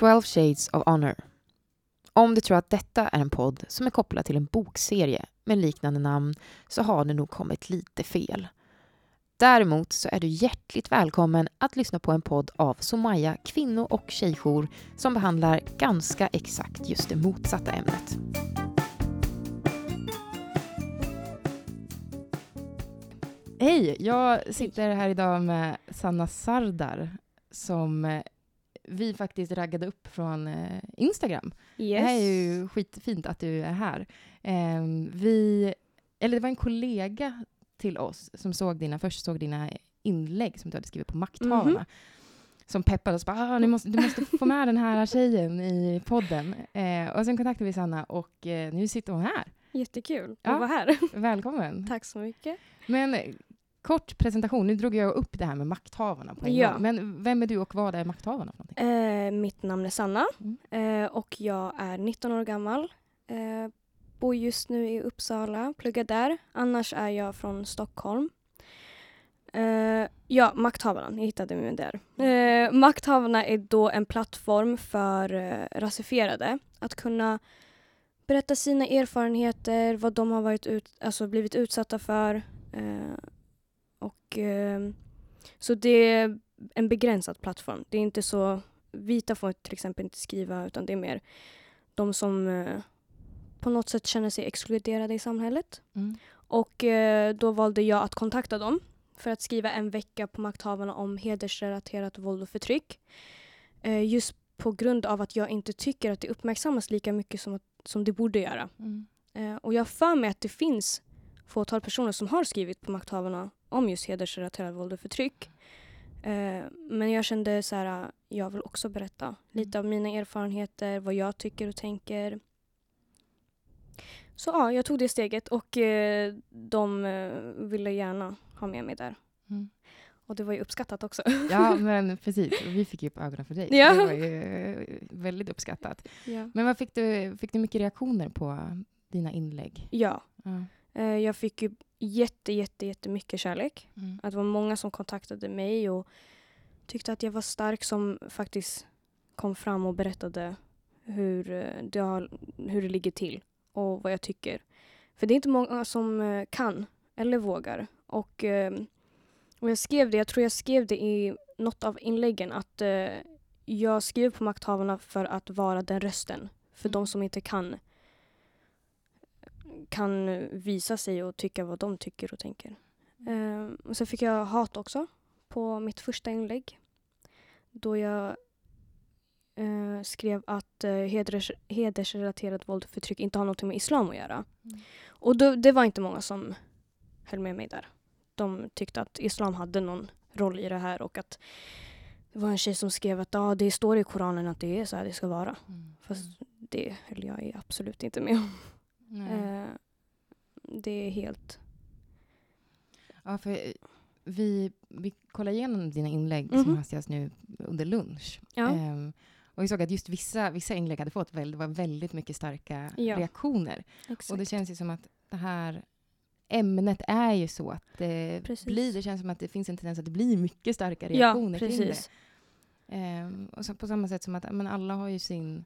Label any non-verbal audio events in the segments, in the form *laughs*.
12 Shades of Honor. Om du tror att detta är en podd som är kopplad till en bokserie med liknande namn så har du nog kommit lite fel. Däremot så är du hjärtligt välkommen att lyssna på en podd av Somaya kvinno och tjejjour som behandlar ganska exakt just det motsatta ämnet. Hej! Jag sitter här idag med Sanna Sardar som vi faktiskt raggade upp från eh, Instagram. Yes. Det här är ju skitfint att du är här. Eh, vi, eller det var en kollega till oss som såg dina, först såg dina inlägg som du hade skrivit på Makthavarna. Mhm. Som peppade oss. Bara, ah, ni måste, du måste få med den här tjejen i podden. Eh, och sen kontaktade vi Sanna och eh, nu sitter hon här. Jättekul Ja. att vara här. *laughs* Välkommen. Tack så mycket. Men kort presentation. Nu drog jag upp det här med makthavarna på en Ja. gång. Men vem är du och vad är makthavarna för? Eh, mitt namn är Sanna Mm. eh, och jag är 19 år gammal. Eh, bor just nu i Uppsala, pluggar där. Annars är jag från Stockholm. Eh, ja, Makthavarna, ni hittade mig där. Eh, Makthavarna är då en plattform för eh, rasifierade att kunna berätta sina erfarenheter, vad de har varit ut, alltså blivit utsatta för. Och, eh, så det är en begränsad plattform. Det är inte så, vita får till exempel inte skriva utan det är mer de som eh, på något sätt känner sig exkluderade i samhället. Mm. Och eh, då valde jag att kontakta dem för att skriva en vecka på makthavarna om hedersrelaterat våld och förtryck. Eh, just på grund av att jag inte tycker att det uppmärksammas lika mycket som, att, som det borde göra. Mm. Eh, och jag för mig att det finns fåtal personer som har skrivit på makthavarna om just hedersrelaterat våld och förtryck. Eh, men jag kände så här, jag vill också berätta lite av mina erfarenheter, vad jag tycker och tänker. Så ja, jag tog det steget och eh, de eh, ville gärna ha med mig där. Mm. Och det var ju uppskattat också. Ja, *laughs* men precis. Vi fick ju upp ögonen för dig. Ja. Det var ju väldigt uppskattat. ja. Men vad fick du, fick du mycket reaktioner på dina inlägg? ja. Ja. Jag fick ju jätte, jätte, jättemycket kärlek. Mm. Att det var många som kontaktade mig och tyckte att jag var stark som faktiskt kom fram och berättade hur eh, det, har, hur det ligger till och vad jag tycker. För det är inte många som eh, kan eller vågar. Och, eh, och jag skrev det, jag tror jag skrev det i något av inläggen att eh, jag skriver på makthavarna för att vara den rösten för Mm. de som inte kan kan visa sig och tycka vad de tycker och tänker. Eh, och sen fick jag hat också på mitt första inlägg. Då jag eh, skrev att eh, heders, hedersrelaterat våld och förtryck inte har något med islam att göra. Mm. Och då, det var inte många som höll med mig där. De tyckte att islam hade någon roll i det här och att det var en tjej som skrev att ja, det står i Koranen att det är så här det ska vara. Mm. Fast det höll jag absolut inte med om. Eh, det är helt... Ja, för eh, vi, vi kollade igenom dina inlägg Mhm. som hastigast nu under lunch. Ja. Ehm, och vi såg att just vissa, vissa inlägg hade fått väldigt, var väldigt mycket starka Ja. reaktioner. Exakt. Och det känns ju som att det här ämnet är ju så att det Precis. blir, det känns som att det finns en tendens att det blir mycket starka ja, reaktioner kring det. precis. Ehm, och så på samma sätt som att men alla har ju sin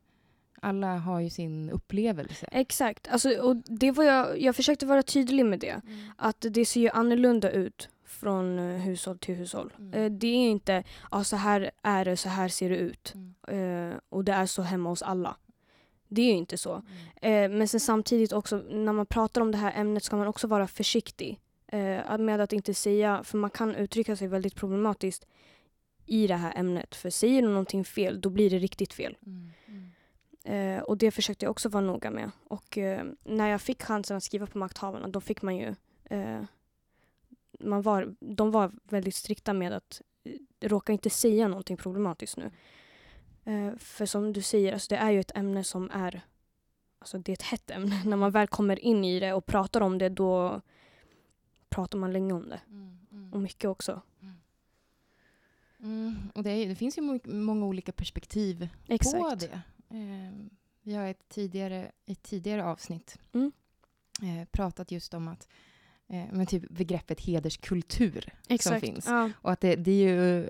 alla har ju sin upplevelse. Exakt. Alltså, och det var jag, jag försökte vara tydlig med det. Att det ser ju annorlunda ut från eh, hushåll till hushåll. Mm. Eh, det är inte ja, så här är det, så här ser det ut. Mm. Eh, och det är så hemma hos alla. Det är ju inte så. Mm. Men sen samtidigt också, när man pratar om det här ämnet ska man också vara försiktig. Med att inte säga, för man kan uttrycka sig väldigt problematiskt i det här ämnet. För säger du någonting fel, då blir det riktigt fel. Mm. Mm. Eh, och det försökte jag också vara noga med. Och eh, när jag fick chansen att skriva på makthavarna, då fick man ju... Eh, man var, de var väldigt strikta med att eh, råka inte säga någonting problematiskt nu. Eh, för som du säger, alltså det är ju ett ämne som är... Alltså det är ett hett ämne. *laughs* När man väl kommer in i det och pratar om det, då pratar man länge om det. Mm. Mm. Och mycket också. Mm. Och det, är, det finns ju må- många olika perspektiv på Exakt. det. Ehm, vi har ett tidigare, ett tidigare avsnitt Mm. eh, pratat just om att eh, men typ begreppet hederskultur Exakt. som finns. Ja. Och att det, det är ju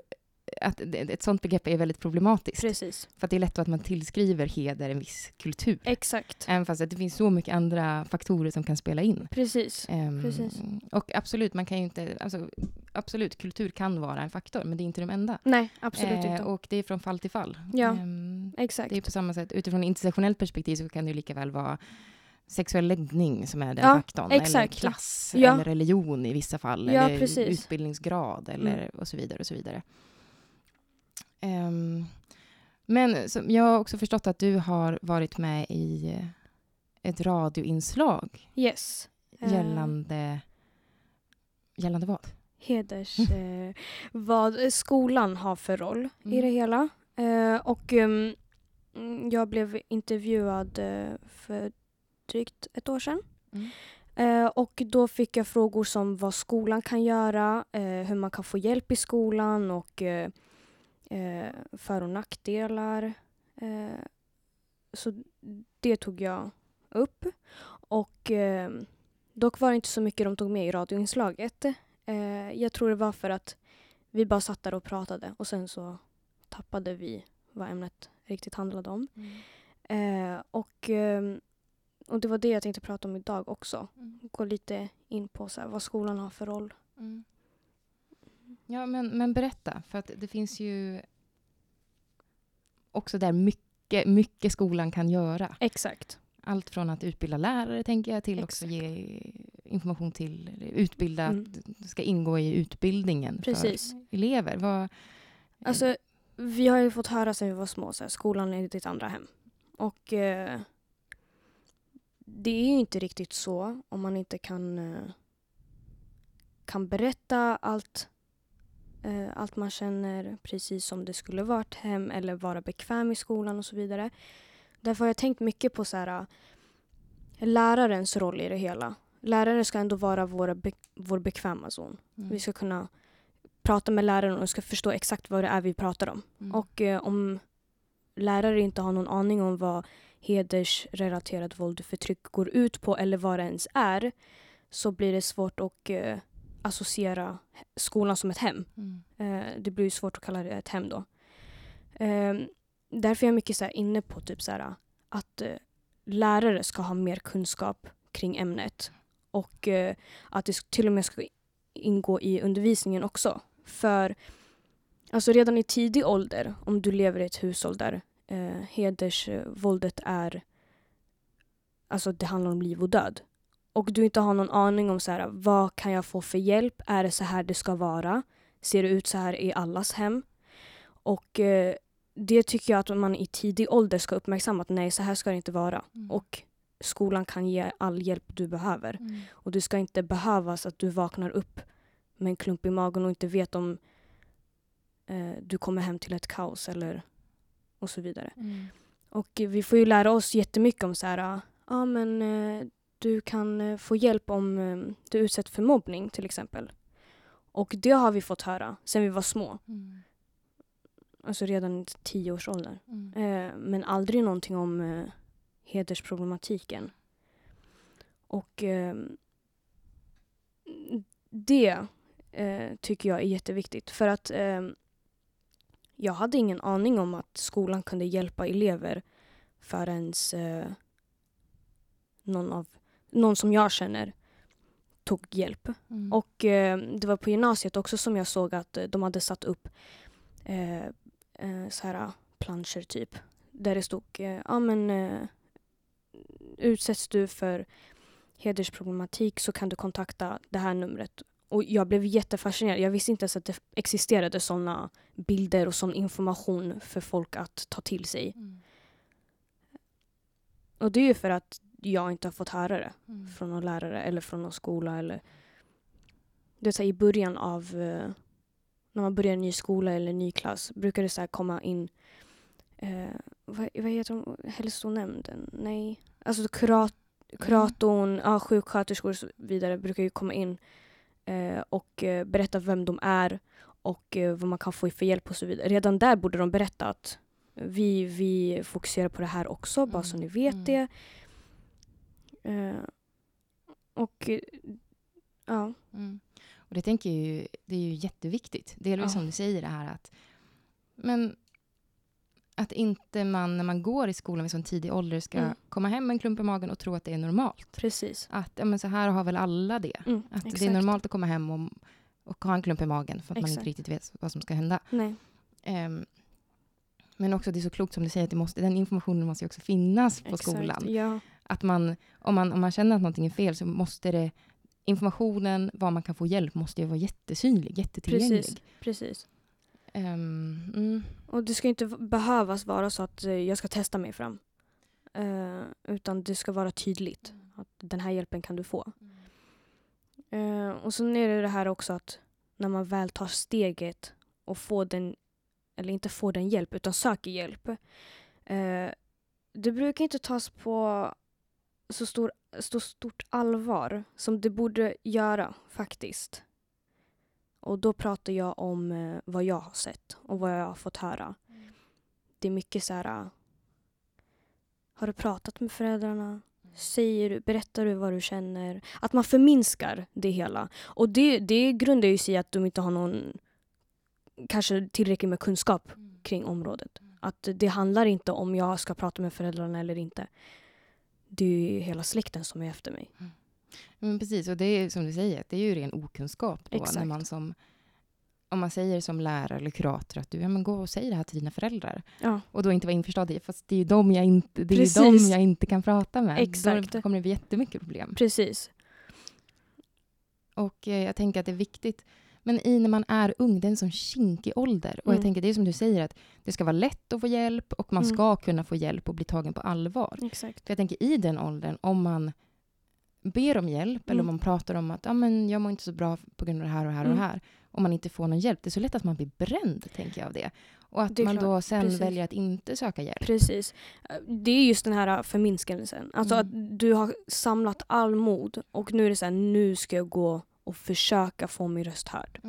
att ett sånt begrepp är väldigt problematiskt. Precis. För att det är lätt att man tillskriver heder en viss kultur. Exakt. Även fast det finns så mycket andra faktorer som kan spela in. Precis. Ehm, Precis. Och absolut, man kan inte... Alltså, absolut, kultur kan vara en faktor, men det är inte de enda. Nej, absolut Eh, inte. och det är från fall till fall. Ja. Ehm, Exakt. det är på samma sätt, utifrån ett intersektionellt perspektiv så kan det lika väl vara sexuell läggning som är den Ja, faktorn. Eller exakt. klass, Ja. eller religion i vissa fall. Ja, eller precis. Mm. utbildningsgrad, eller och så vidare. och så vidare. Ehm, men så, jag har också förstått att du har varit med i ett radioinslag Yes. Eh, gällande... Gällande vad? heders... *laughs* Eh, vad skolan har för roll i Mm. det hela. Eh, och mm, jag blev intervjuad för drygt ett år sedan. Mm. Eh, och då fick jag frågor som vad skolan kan göra, eh, hur man kan få hjälp i skolan och eh, eh, för och nackdelar. Eh, så det tog jag upp. Och eh, dock var det inte så mycket de tog med i radioinslaget. Eh, jag tror det var för att vi bara satt där och pratade och sen så tappade vi vad ämnet riktigt handlade om. Eh, och, ehm, och det var det jag tänkte prata om idag också. Mm. Gå lite in på så här, vad skolan har för roll. Mm. Ja, men, men berätta. För att det finns ju också där mycket, mycket skolan kan göra. Exakt. Allt från att utbilda lärare, tänker jag, till också Exakt. ge information till, utbilda, Mm. att ska ingå i utbildningen Precis. för elever. Vad, Alltså, vi har ju fått höra sedan vi var små, så här, skolan är ditt andra hem. Och eh, det är ju inte riktigt så om man inte kan, eh, kan berätta allt, allt man känner precis som det skulle varit hem eller vara bekväm i skolan och så vidare. Därför har jag tänkt mycket på så här, eh, lärarens roll i det hela. Läraren ska ändå vara våra be- vår bekväma zon. Mm. Vi ska kunna prata med läraren och ska förstå exakt vad det är vi pratar om. Mm. Och eh, om lärare inte har någon aning om vad hedersrelaterat våld och förtryck går ut på eller vad det ens är så blir det svårt att eh, associera skolan som ett hem. Mm. Eh, det blir svårt att kalla det ett hem då. Eh, därför är jag mycket så här inne på typ så här, att eh, lärare ska ha mer kunskap kring ämnet och eh, att det till och med ska ingå i undervisningen också. För alltså redan i tidig ålder, om du lever i ett hushåll där eh, hedersvåldet är alltså det handlar om liv och död och du inte har någon aning om så här, vad kan jag få för hjälp? Är det så här det ska vara? Ser det ut så här i allas hem? Och eh, det tycker jag att man i tidig ålder ska uppmärksamma att nej, så här ska det inte vara. Mm. Och skolan kan ge all hjälp du behöver. Mm. Och det ska inte behövas att du vaknar upp med en klump i magen och inte vet om eh, du kommer hem till ett kaos eller och så vidare. Mm. Och vi får ju lära oss jättemycket om så här, ja ah, men eh, du kan eh, få hjälp om eh, du utsätts för mobbning till exempel. Och det har vi fått höra sen vi var små, Mm. alltså redan i tioårsåldern. Mm. Eh, men aldrig någonting om eh, hedersproblematiken. Och eh, det tycker jag är jätteviktigt. För att eh, jag hade ingen aning om att skolan kunde hjälpa elever förrän eh, någon, av, någon som jag känner tog hjälp. Mm. Och eh, det var på gymnasiet också som jag såg att eh, de hade satt upp eh, eh, så här planscher typ. Där det stod, eh, ja men eh, utsätts du för hedersproblematik så kan du kontakta det här numret. Och jag blev jättefascinerad. Jag visste inte ens att det existerade sådana bilder och sån information för folk att ta till sig. Mm. Och det är ju för att jag inte har fått höra det Mm. från någon lärare eller från någon skola. Eller, det är så här, I början av eh, när man börjar en ny skola eller en ny klass brukar det så här komma in eh, vad, vad heter de? Hälsonämnden? Nej. Alltså kurat, kuratorn, ja, sjuksköterskor och så vidare brukar ju komma in eh, och eh, berätta vem de är och eh, vad man kan få för hjälp och så vidare. Redan där borde de berätta att vi, vi fokuserar på det här också, bara så Mm, ni vet mm. det. Eh, och eh, ja, Mm. Och det tänker jag ju, det är ju jätteviktigt. Delvis Ja. som du säger det här att Men att inte man när man går i skolan vid sån tidig ålder ska Mm. komma hem med en klump i magen och tro att det är normalt. Precis. Att ja, men så här har väl alla det. Mm, Att det är exakt. normalt att komma hem och, och ha en klump i magen för att man Exakt. inte riktigt vet vad som ska hända. Nej. Ehm, men också det är så klokt som du säger att det måste, den informationen måste ju också finnas på Exakt. skolan. Ja. Att man, om, man, om man känner att någonting är fel så måste det informationen, var man kan få hjälp, måste ju vara jättesynlig, jättetillgänglig. Precis. Precis. Ehm, mm, Och det ska inte behövas vara så att eh, jag ska testa mig fram. Eh, utan det ska vara tydligt att den här hjälpen kan du få. Eh, och sen är det det här också att när man väl tar steget och får den, eller inte får den hjälp, utan söker hjälp. Eh, det brukar inte tas på så, stor, så stort allvar som det borde göra faktiskt. Och då pratar jag om eh, vad jag har sett och vad jag har fått höra. Det är mycket så här... ah, Har du pratat med föräldrarna? Säger du, berättar du vad du känner? Att man förminskar det hela. Och det, det grundar ju sig i att de inte har någon kanske tillräckligt med kunskap kring området. Att det handlar inte om jag ska prata med föräldrarna eller inte. Det är ju hela släkten som är efter mig. Men precis, och det är som du säger, det är ju ren okunskap då, när Exakt. man som om man säger som lärare eller kurator att du ja, men gå och säg det här till dina föräldrar. Ja, Och då inte vara införstådd i, fast det är ju dem jag inte, det är Precis. dem jag inte kan prata med. Exakt. Då kommer det bli jättemycket problem. precis. Och eh, jag tänker att det är viktigt. Men i när man är ung, det är en sån kinkig ålder. Och jag Mm. tänker, det är som du säger, att det ska vara lätt att få hjälp och man Mm. ska kunna få hjälp och bli tagen på allvar. Exakt. För jag tänker i den åldern, om man ber om hjälp eller om Mm. man pratar om att ah, men jag mår inte så bra på grund av det här och det här och det Mm. här. Om man inte får någon hjälp, det är så lätt att man blir bränd, tänker jag av det. Och att man klart, då sen precis. väljer att inte söka hjälp. Precis. Det är just den här förminskelsen. Alltså Mm. att du har samlat all mod och nu är det så här, nu ska jag gå och försöka få min röst hörd.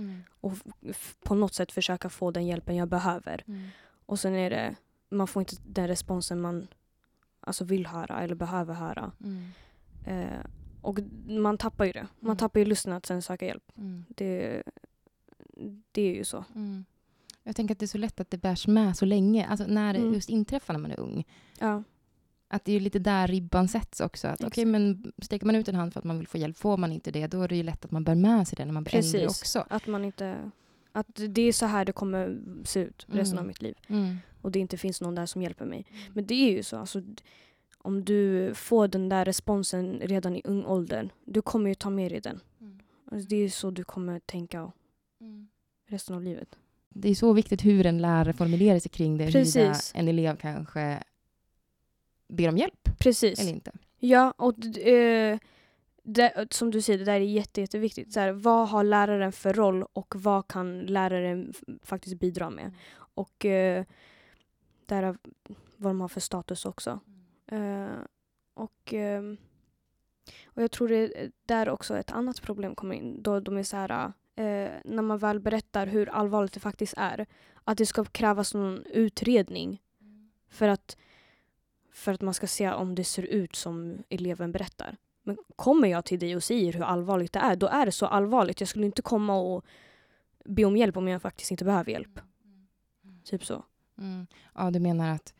Och f- f- på något sätt försöka få den hjälpen jag behöver. Mm. Och sen är det, man får inte den responsen man alltså vill höra eller behöver höra. Mm. Eh, och man tappar ju det. Man Mm. tappar ju lusten att sen söka hjälp. Mm. Det, det är ju så. Mm. Jag tänker att det är så lätt att det bärs med så länge. Alltså när det Mm. just inträffar när man är ung. Ja, Att det är ju lite där ribban sätts också. Att Exakt. men sträcker man ut en hand för att man vill få hjälp, får man inte det, då är det ju lätt att man bär med sig det när man blir äldre också. att man inte... Att det är så här det kommer se ut resten Mm. av mitt liv. Mm. och det inte finns någon där som hjälper mig. Men det är ju så. Alltså, om du får den där responsen redan i ung ålder, du kommer ju ta med dig den. Mm. Alltså, det är så du kommer tänka Mm. resten av livet. Det är så viktigt hur en lärare formulerar sig kring det, huruvida Precis. en elev kanske ber om hjälp Precis. eller inte. Ja, och eh, det, som du säger, det där är jätte, jätteviktigt. Så här, vad har läraren för roll och vad kan läraren faktiskt bidra med? Och eh, därav vad de har för status också. Eh, och, ehm, och jag tror det är där också ett annat problem kommer in. Då de är så här, eh, när man väl berättar hur allvarligt det faktiskt är. Att det ska krävas någon utredning för att, för att man ska se om det ser ut som eleven berättar. Men kommer jag till dig och säger hur allvarligt det är, då är det så allvarligt. Jag skulle inte komma och be om hjälp om jag faktiskt inte behöver hjälp. Typ så. Mm. Ja, du menar att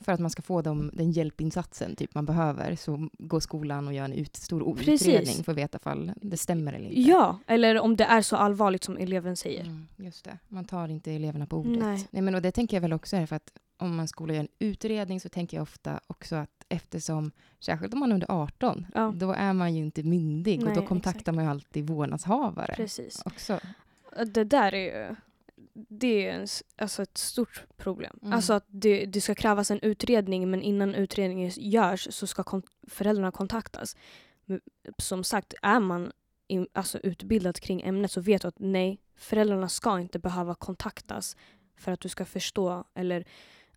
för att man ska få dem, den hjälpinsatsen typ man behöver så går skolan och gör en ut, stor Precis. utredning för att veta ifall det stämmer eller inte. Ja, eller om det är så allvarligt som eleven säger. Mm, just det. Man tar inte eleverna på ordet. Nej. Nej, men och det tänker jag väl också är för att om man skola gör en utredning så tänker jag ofta också att eftersom, särskilt om man är under 18, Ja. då är man ju inte myndig och Nej, då kontaktar exakt. man ju alltid vårdnadshavare Precis. också. Det där är ju det är en, alltså ett stort problem. Mm. Alltså att det, det ska krävas en utredning men innan utredningen görs så ska kon- föräldrarna kontaktas. Som sagt, är man in, alltså utbildad kring ämnet så vet du att nej, föräldrarna ska inte behöva kontaktas för att du ska förstå eller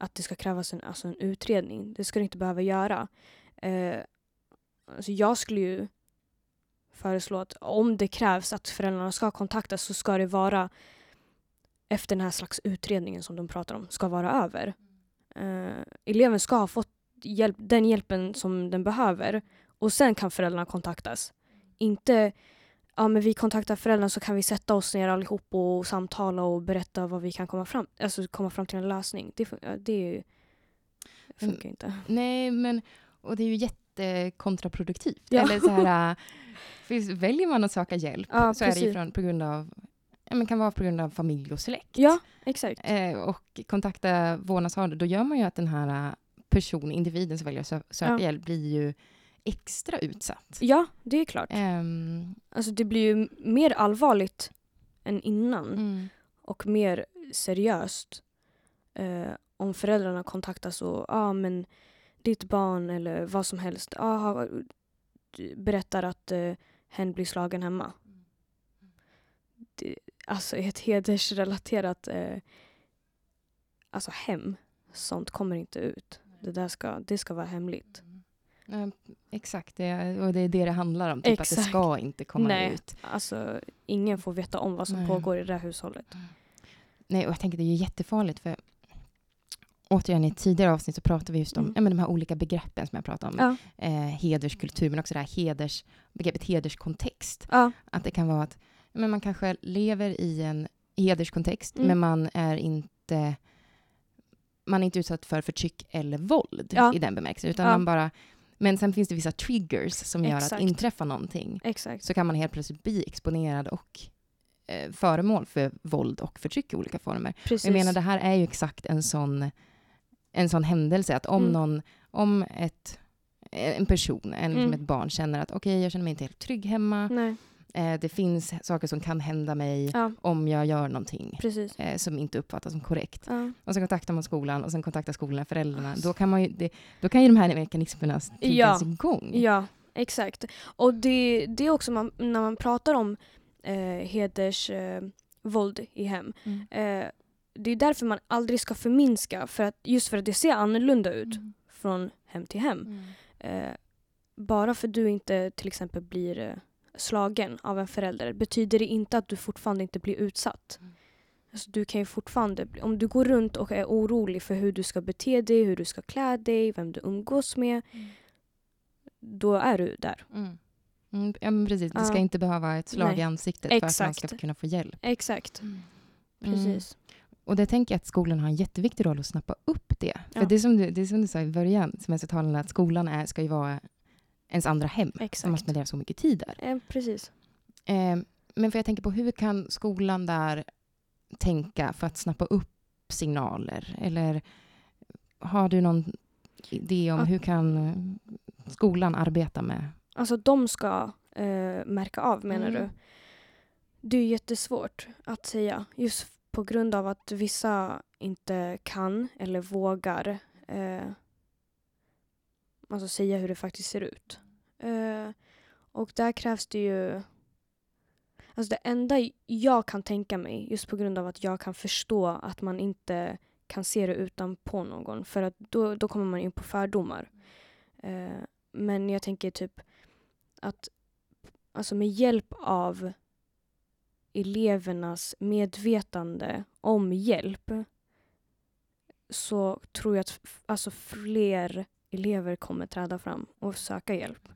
att det ska krävas en, alltså en utredning. Det ska du inte behöva göra. Eh, alltså jag skulle ju föreslå att om det krävs att föräldrarna ska kontaktas så ska det vara efter den här slags utredningen som de pratar om ska vara över. Eh, eleven ska ha fått hjälp, den hjälpen som den behöver och sen kan föräldrarna kontaktas. Inte ja, men vi kontaktar föräldrarna så kan vi sätta oss ner allihop och samtala och berätta vad vi kan komma fram, alltså komma fram till en lösning. Det, det är ju, funkar ju inte. Nej, men och det är ju jättekontraproduktivt. Ja. Eller så här, *laughs* för väljer man att söka hjälp Ja, så är det precis. från, på grund av men kan vara på grund av familj och släkt. Ja, exakt. Eh, och kontakta vårdnadshavare, då gör man ju att den här äh, personen, individen som väljer att sö- söka Ja. hjälp blir ju extra utsatt. Ja, det är klart. Ehm, Alltså det blir ju mer allvarligt än innan mm, och mer seriöst eh, om föräldrarna kontaktas och ja ah, men ditt barn eller vad som helst ah, berättar att eh, hen blir slagen hemma. Det, alltså ett hedersrelaterat eh, alltså hem, sånt kommer inte ut. Det där ska, det ska vara hemligt. Eh, exakt, det, och det är det det handlar om. Typ att det Exakt. ska inte komma Nej. ut. Alltså ingen får veta om vad som Nej. pågår i det där hushållet. Nej, och jag tänker det är ju jättefarligt för återigen i tidigare avsnitt så pratade vi just om Mm. ja, men de här olika begreppen som jag pratade om. Ja. Eh, hederskultur, men också det här heders, begreppet hederskontext. Ja, Att det kan vara att men man kanske lever i en hederskontext, Mm. men man är inte man är inte utsatt för förtryck eller våld Ja. i den bemärkelsen. Utan man bara, men sen finns det vissa triggers som gör Exakt. att inträffa någonting exakt. så kan man helt plötsligt bli exponerad och eh, föremål för våld och förtryck i olika former. Precis. Jag menar, det här är ju exakt en sån, en sån händelse. Att om Mm. någon, om ett, en person, en, Mm. som ett barn känner att okej, jag känner mig inte helt trygg hemma. Nej, Eh, det finns saker som kan hända mig ja, om jag gör någonting eh, som inte uppfattas som korrekt. Ja. Och sen kontaktar man skolan och sen kontaktar skolan föräldrarna. Då kan, man ju, det, då kan ju de här mekanismerna triggas igång. Ja, exakt. Och det, det är också man, när man pratar om eh, hedersvåld eh, våld i hem. Mm. Eh, det är därför man aldrig ska förminska, för att, just för att det ser annorlunda ut Mm. från hem till hem. Mm. Eh, bara för att du inte till exempel blir eh, slagen av en förälder betyder det inte att du fortfarande inte blir utsatt. Mm. Alltså, du kan ju fortfarande, om du går runt och är orolig för hur du ska bete dig, hur du ska klä dig, vem du umgås med, Mm. då är du där. Mm. Mm, ja, men precis. Det ska Ja. inte behöva ett slag Nej. i ansiktet för att man Exakt. ska kunna få hjälp. Exakt, Mm. precis. Och det tänker jag att skolan har en jätteviktig roll att snappa upp det. För Ja. det, är som du, det som du sa i början, som är så talande, att skolan är, ska ju vara ens andra hem. Man Exakt. måste spendera så mycket tid där. Eh, precis. Eh, men för jag tänker på hur kan skolan där tänka för att snappa upp signaler? Eller har du någon idé om Ja. hur kan eh, skolan arbeta med? Alltså de ska eh, märka av menar Mm. du? Det är jättesvårt att säga. Just på grund av att vissa inte kan eller vågar eh, alltså säga hur det faktiskt ser ut. Uh, och där krävs det ju... Alltså det enda jag kan tänka mig, just på grund av att jag kan förstå att man inte kan se det utanpå någon, för att då, då kommer man in på fördomar. Uh, men jag tänker typ att alltså med hjälp av elevernas medvetande om hjälp så tror jag att alltså fler elever kommer träda fram och söka hjälp.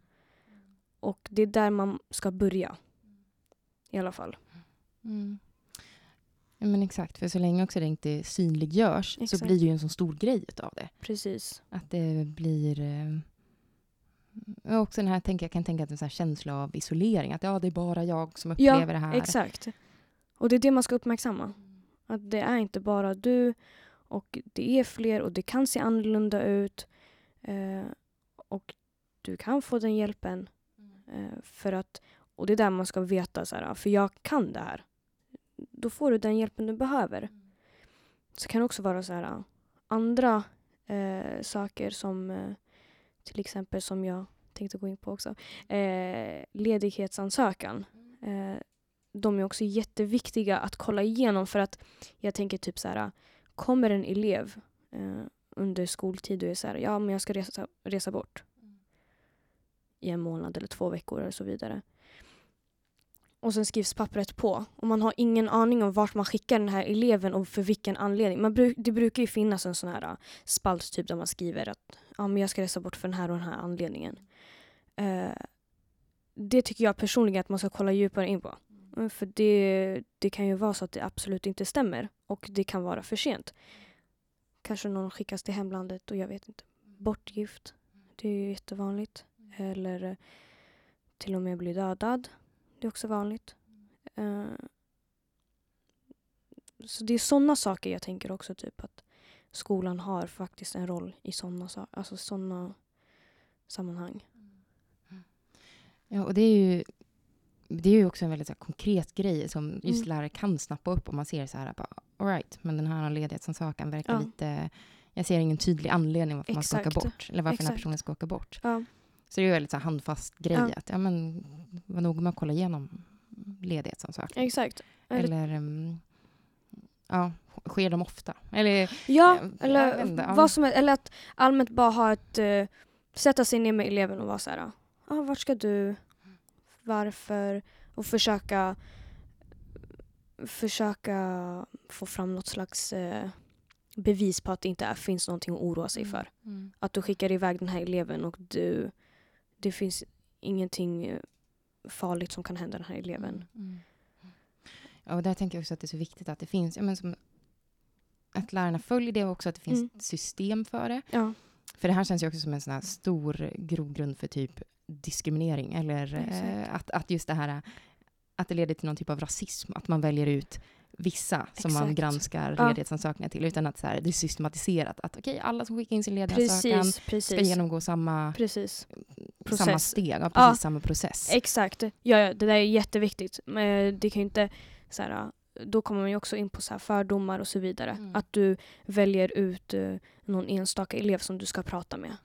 Och det är där man ska börja. I alla fall. Mm. Ja, men exakt, för så länge också det inte synliggörs så Exakt. blir det ju en så stor grej av det. Precis. Att det blir... Eh, och också den här, tänker, jag kan tänka att en sån här känsla av isolering. Att ja, det är bara jag som Ja, upplever det här. Exakt. Och det är det man ska uppmärksamma. Att det är inte bara du och det är fler och det kan se annorlunda ut. Eh, och du kan få den hjälpen. Eh, för att, och det är där man ska veta, så här, för jag kan det här. Då får du den hjälpen du behöver. Så kan det också vara så här, andra eh, saker som eh, till exempel som jag tänkte gå in på också. Eh, ledighetsansökan. Eh, de är också jätteviktiga att kolla igenom för att jag tänker typ så här, kommer en elev eh, under skoltid och är så här, ja men jag ska resa, resa bort i en månad eller två veckor och så vidare. Och sen skrivs pappret på och man har ingen aning om vart man skickar den här eleven och för vilken anledning. Man bruk, det brukar ju finnas en sån här uh, spalt typ där man skriver att ja, men jag ska resa bort för den här och den här anledningen. Eh, det tycker jag personligen att man ska kolla djupare in på. Mm, För det, det kan ju vara så att det absolut inte stämmer och det kan vara för sent. Kanske någon skickas till hemlandet och jag vet inte. Bortgift, det är ju jättevanligt. Eller eh, till och med bli dödad. Det är också vanligt. Eh, så det är sådana saker jag tänker också typ att skolan har faktiskt en roll i sådana alltså såna sammanhang. Ja, och det är ju, det är ju också en väldigt här, konkret grej som just Mm. lärare kan snappa upp om man ser så här, bara, all right, men den här ledighetsansökan verkar Ja. lite, jag ser ingen tydlig anledning varför man ska åka Exakt. bort, eller varför den här Exakt. personen ska åka bort. Ja, Så det är ju väldigt så handfast grej Ja. att, ja men, var nog med att kolla igenom ledighetsansökan. exakt. Eller- Eller, ehm, ja, sker de ofta? Eller, Ja, jag eller inte, vad som helst. Eller att allmänt bara ha ett... eh, sätta sig ner med eleven och vara så här... Ah, vart ska du? Varför? Och försöka... Försöka få fram något slags eh, bevis på att det inte är, finns någonting att oroa sig för. Mm. Att du skickar iväg den här eleven och du... Det finns ingenting eh, farligt som kan hända den här eleven. Mm. Ja, och där tänker jag också att det är så viktigt att det finns, ja, men som, att lärarna följer det och också att det finns Mm. system för det. Ja, För det här känns ju också som en sån här stor grogrund för typ diskriminering. Eller eh, att, att just det här att det leder till någon typ av rasism. Att man väljer ut vissa som man Exakt. granskar Ja. ledighetsansökningar till. Utan att så här, det är systematiserat. Att okej, alla som skickar in sin ledighetsansökan precis. ska genomgå samma, precis. samma steg. Ja, precis Ja. samma process. Exakt. Ja, ja, det där är jätteviktigt. Men det kan inte... Så här, då kommer man ju också in på så här fördomar och så vidare. Mm. Att du väljer ut eh, någon enstaka elev som du ska prata med.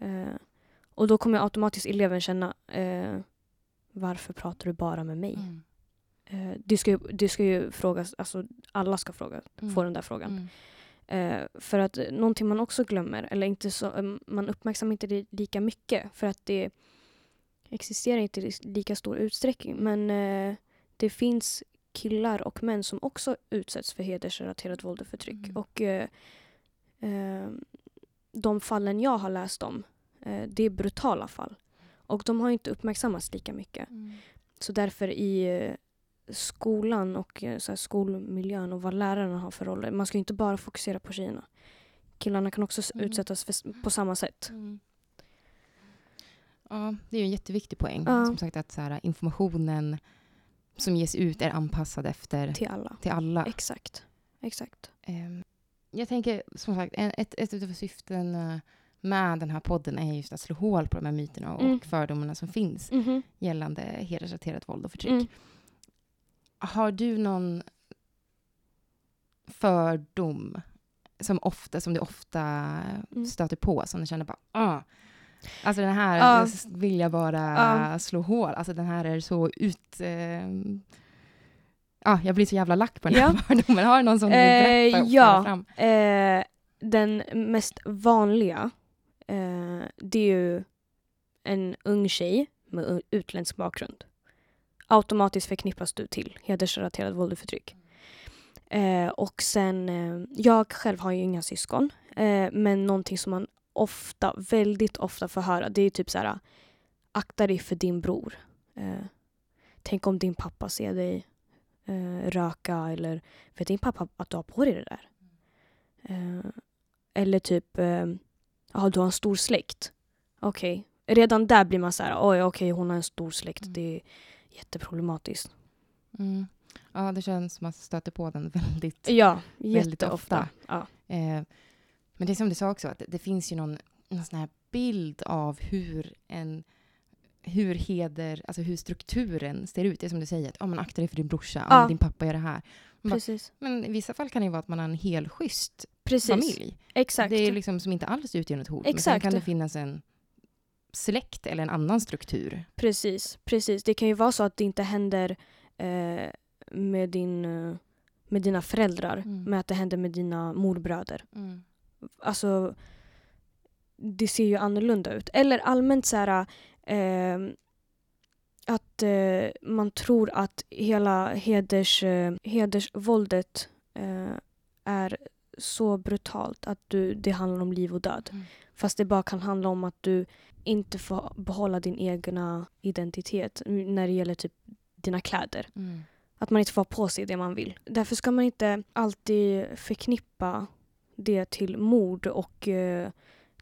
Mm. Eh, och då kommer automatiskt eleven känna eh, varför pratar du bara med mig? Mm. Eh, det, ska ju, det ska ju frågas, alltså alla ska fråga, Mm. få den där frågan. Mm. Eh, för att någonting man också glömmer, eller inte så, eh, man uppmärksammar inte det lika mycket för att det existerar inte i lika stor utsträckning. Men eh, det finns killar och män som också utsätts för hedersrelaterat våld och förtryck. Mm. Och eh, eh, de fallen jag har läst om, eh, det är brutala fall. Och de har inte uppmärksammats lika mycket. Mm. Så därför i eh, skolan och eh, så skolmiljön och vad lärarna har för roller. Man ska ju inte bara fokusera på tjejerna. Killarna kan också Mm. utsättas för, på samma sätt. Mm. Ja, det är ju en jätteviktig poäng. Ja. Som sagt att så här, informationen som ges ut är anpassad efter Till alla. till alla. Exakt. Exakt. Ehm, jag tänker som sagt, en, ett, ett av syftena med den här podden är just att slå hål på de här myterna och Mm. fördomarna som finns Mhm. gällande hedersrelaterat våld och förtryck. Mm. Har du någon fördom som, ofta, som du ofta Mm. stöter på, som du känner bara ah, Alltså den här Ja. vill jag bara Ja. slå hål. Alltså den här är så ut... Eh, ja, jag blir så jävla lack på den här Ja. *laughs* fördomen. Har du någon som du vill Eh, berätta och ja. fram? Eh, den mest vanliga, eh, det är ju en ung tjej med utländsk bakgrund. Automatiskt förknippas du till hedersrelaterat våld och förtryck. Eh, och sen, eh, jag själv har ju inga syskon, eh, men någonting som man ofta, väldigt ofta får höra, det är typ så här, akta dig för din bror. Eh, tänk om din pappa ser dig eh, röka eller vet din pappa att du har på dig det där? Eh, eller typ, eh, ja du har en stor släkt. Okej, redan där blir man så här, oj okej hon har en stor släkt, Mm. det är jätteproblematiskt. Mm. Ja, det känns som att man stöter på den *laughs* väldigt Ja, Väldigt ofta. Ja. Eh, men det är som du sa också, att det, det finns ju någon, någon sån här bild av hur en hur heder, alltså hur strukturen ser ut. Det är som du säger, att oh, man aktar dig för din brorsa, ja. Din pappa gör det här. Bara, men i vissa fall kan det ju vara att man har en helt schysst Precis. familj. Exakt. Det är liksom som inte alls utgör något hot. Men sen Exakt. kan det finnas en släkt eller en annan struktur. Precis, precis. Det kan ju vara så att det inte händer eh, med, din, eh, med dina föräldrar, Mm. men att det händer med dina morbröder. Alltså, det ser ju annorlunda ut. Eller allmänt så här, eh, att eh, man tror att hela heders, eh, hedersvåldet eh, är så brutalt att du, det handlar om liv och död. Mm. Fast det bara kan handla om att du inte får behålla din egna identitet när det gäller typ dina kläder. Mm. Att man inte får ha på sig det man vill. Därför ska man inte alltid förknippa det till mord och eh,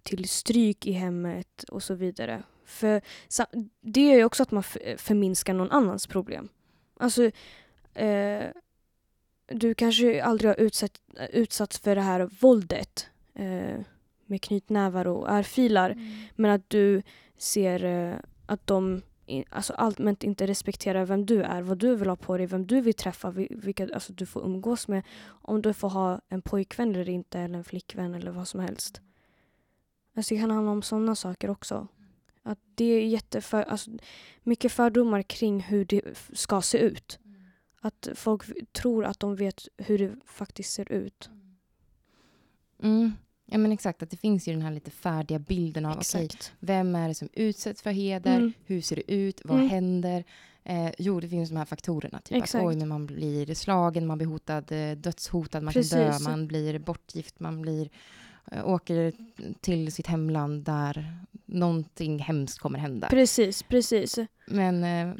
till stryk i hemmet och så vidare. För det är ju också att man förminskar någon annans problem. Alltså, eh, du kanske aldrig har utsatt, utsatts för det här våldet eh, med knytnävar och örfilar. Men att du ser eh, att de alltså allmänt inte respekterar vem du är, vad du vill ha på dig, vem du vill träffa, vi- vilka alltså, du får umgås med. Om du får ha en pojkvän eller inte, eller en flickvän eller vad som helst. Alltså det kan handla om sådana saker också. Att det är jätteför, alltså, mycket fördomar kring hur det ska se ut. Att folk tror att de vet hur det faktiskt ser ut. Mm. Ja men exakt, att det finns ju den här lite färdiga bilden av okej, vem är det som utsätts för heder, Mm. hur ser det ut, vad Mm. händer? Eh, jo, det finns de här faktorerna. Typ Exakt. att oj, men man blir slagen, man blir hotad, eh, dödshotad, man kan dö, Precis. man blir bortgift, man blir, eh, åker till sitt hemland där någonting hemskt kommer hända. Precis, precis. Men eh,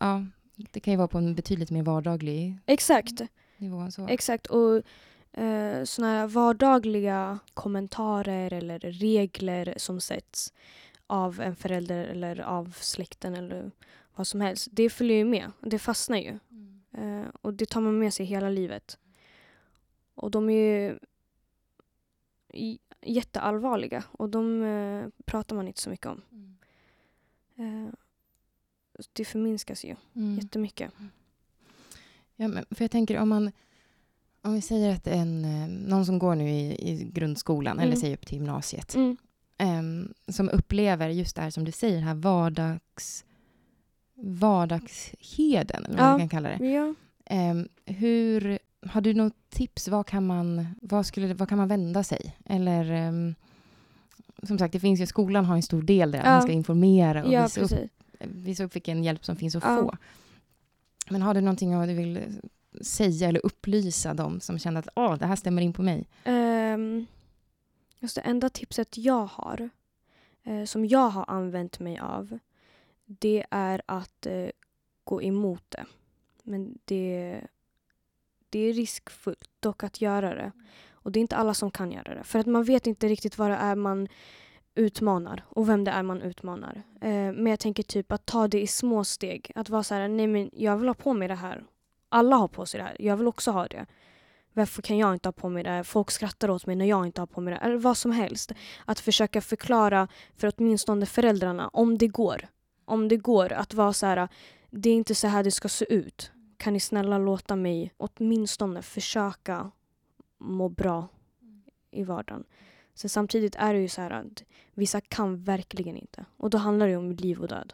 ja, det kan ju vara på en betydligt mer vardaglig Exakt. nivå så. Exakt. Och eh, såna här vardagliga kommentarer eller regler som sätts av en förälder eller av släkten eller vad som helst. Det följer ju med. Det fastnar ju. Eh, och det tar man med sig hela livet. Och de är ju jätteallvarliga och de eh, pratar man inte så mycket om. Eh, det förminskas ju Mm. jättemycket. Ja, men för jag tänker om man om vi säger att en, eh, någon som går nu i, i grundskolan eller Mm. säger upp till gymnasiet Mm. em, som upplever just det här som du säger, här vardags, vardagsheden, eller vad Ja. man kan kalla det. Ja. Em, hur, har du något tips? Vad kan man, vad skulle, vad kan man vända sig? Eller em, som sagt, det finns ju, skolan har en stor del där, Ja. man ska informera och ja, visa, upp, precis. Visa upp vilken hjälp som finns att Ja. få. Men har du någonting du vill säga eller upplysa dem som känner att Åh, det här stämmer in på mig? Um, just det enda tipset jag har, eh, som jag har använt mig av, det är att eh, gå emot det. Men det, det är riskfullt dock att göra det. Och det är inte alla som kan göra det. För att man vet inte riktigt vad det är man utmanar och vem det är man utmanar. Eh, men jag tänker typ att ta det i små steg. Att vara så här, nej men jag vill ha på mig det här. Alla har på sig det här. Jag vill också ha det. Varför kan jag inte ha på mig det? här? Folk skrattar åt mig när jag inte har på mig det. här. Eller vad som helst. Att försöka förklara för åtminstone föräldrarna, om det går. Om det går att vara så här, det är inte så här det ska se ut. Kan ni snälla låta mig åtminstone försöka må bra i vardagen. Sen samtidigt är det ju så här att vissa kan verkligen inte. Och då handlar det om liv och död.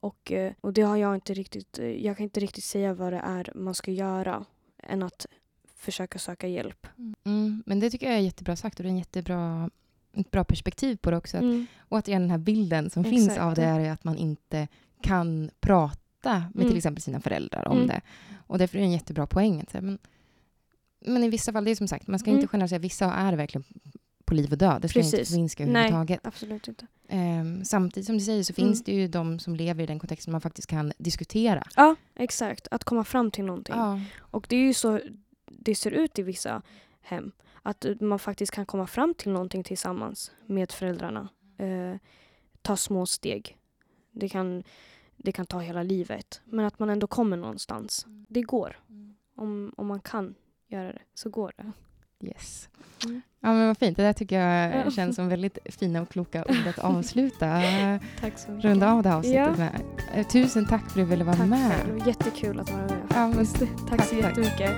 Och, eh, och det har jag inte riktigt, eh, jag kan inte riktigt säga vad det är man ska göra än att försöka söka hjälp. Mm, men det tycker jag är jättebra sagt och det är en jättebra, ett bra perspektiv på det också. Att, Mm. Återigen den här bilden som finns Exakt. av det är att man inte kan prata med Mm. till exempel sina föräldrar om Mm. det. Och därför är det en jättebra poäng. Men, men i vissa fall, det är som sagt, man ska Mm. inte generalisera. Vissa är verkligen på liv och död. Det ska inte Precis. förminska Nej. överhuvudtaget. Absolut inte. Ehm, samtidigt som du säger så Mm. finns det ju de som lever i den kontexten man faktiskt kan diskutera. Ja, exakt. Att komma fram till någonting. Ja. Och det är ju så det ser ut i vissa hem. Att man faktiskt kan komma fram till någonting tillsammans med föräldrarna. Eh, ta små steg. Det kan, det kan ta hela livet. Men att man ändå kommer någonstans. Det går. Om, om man kan göra det så går det. Yes. Mm. Ja, men vad fint. Det där tycker jag Ja. känns som väldigt fina och kloka ord att *laughs* avsluta. *laughs* Tack så mycket. Runda av det här avsnittet Ja. med. Eh, Tusen tack för att du ville vara Tack med. själv. Jättekul att vara med Ja, men tack, tack, så tack. jättemycket.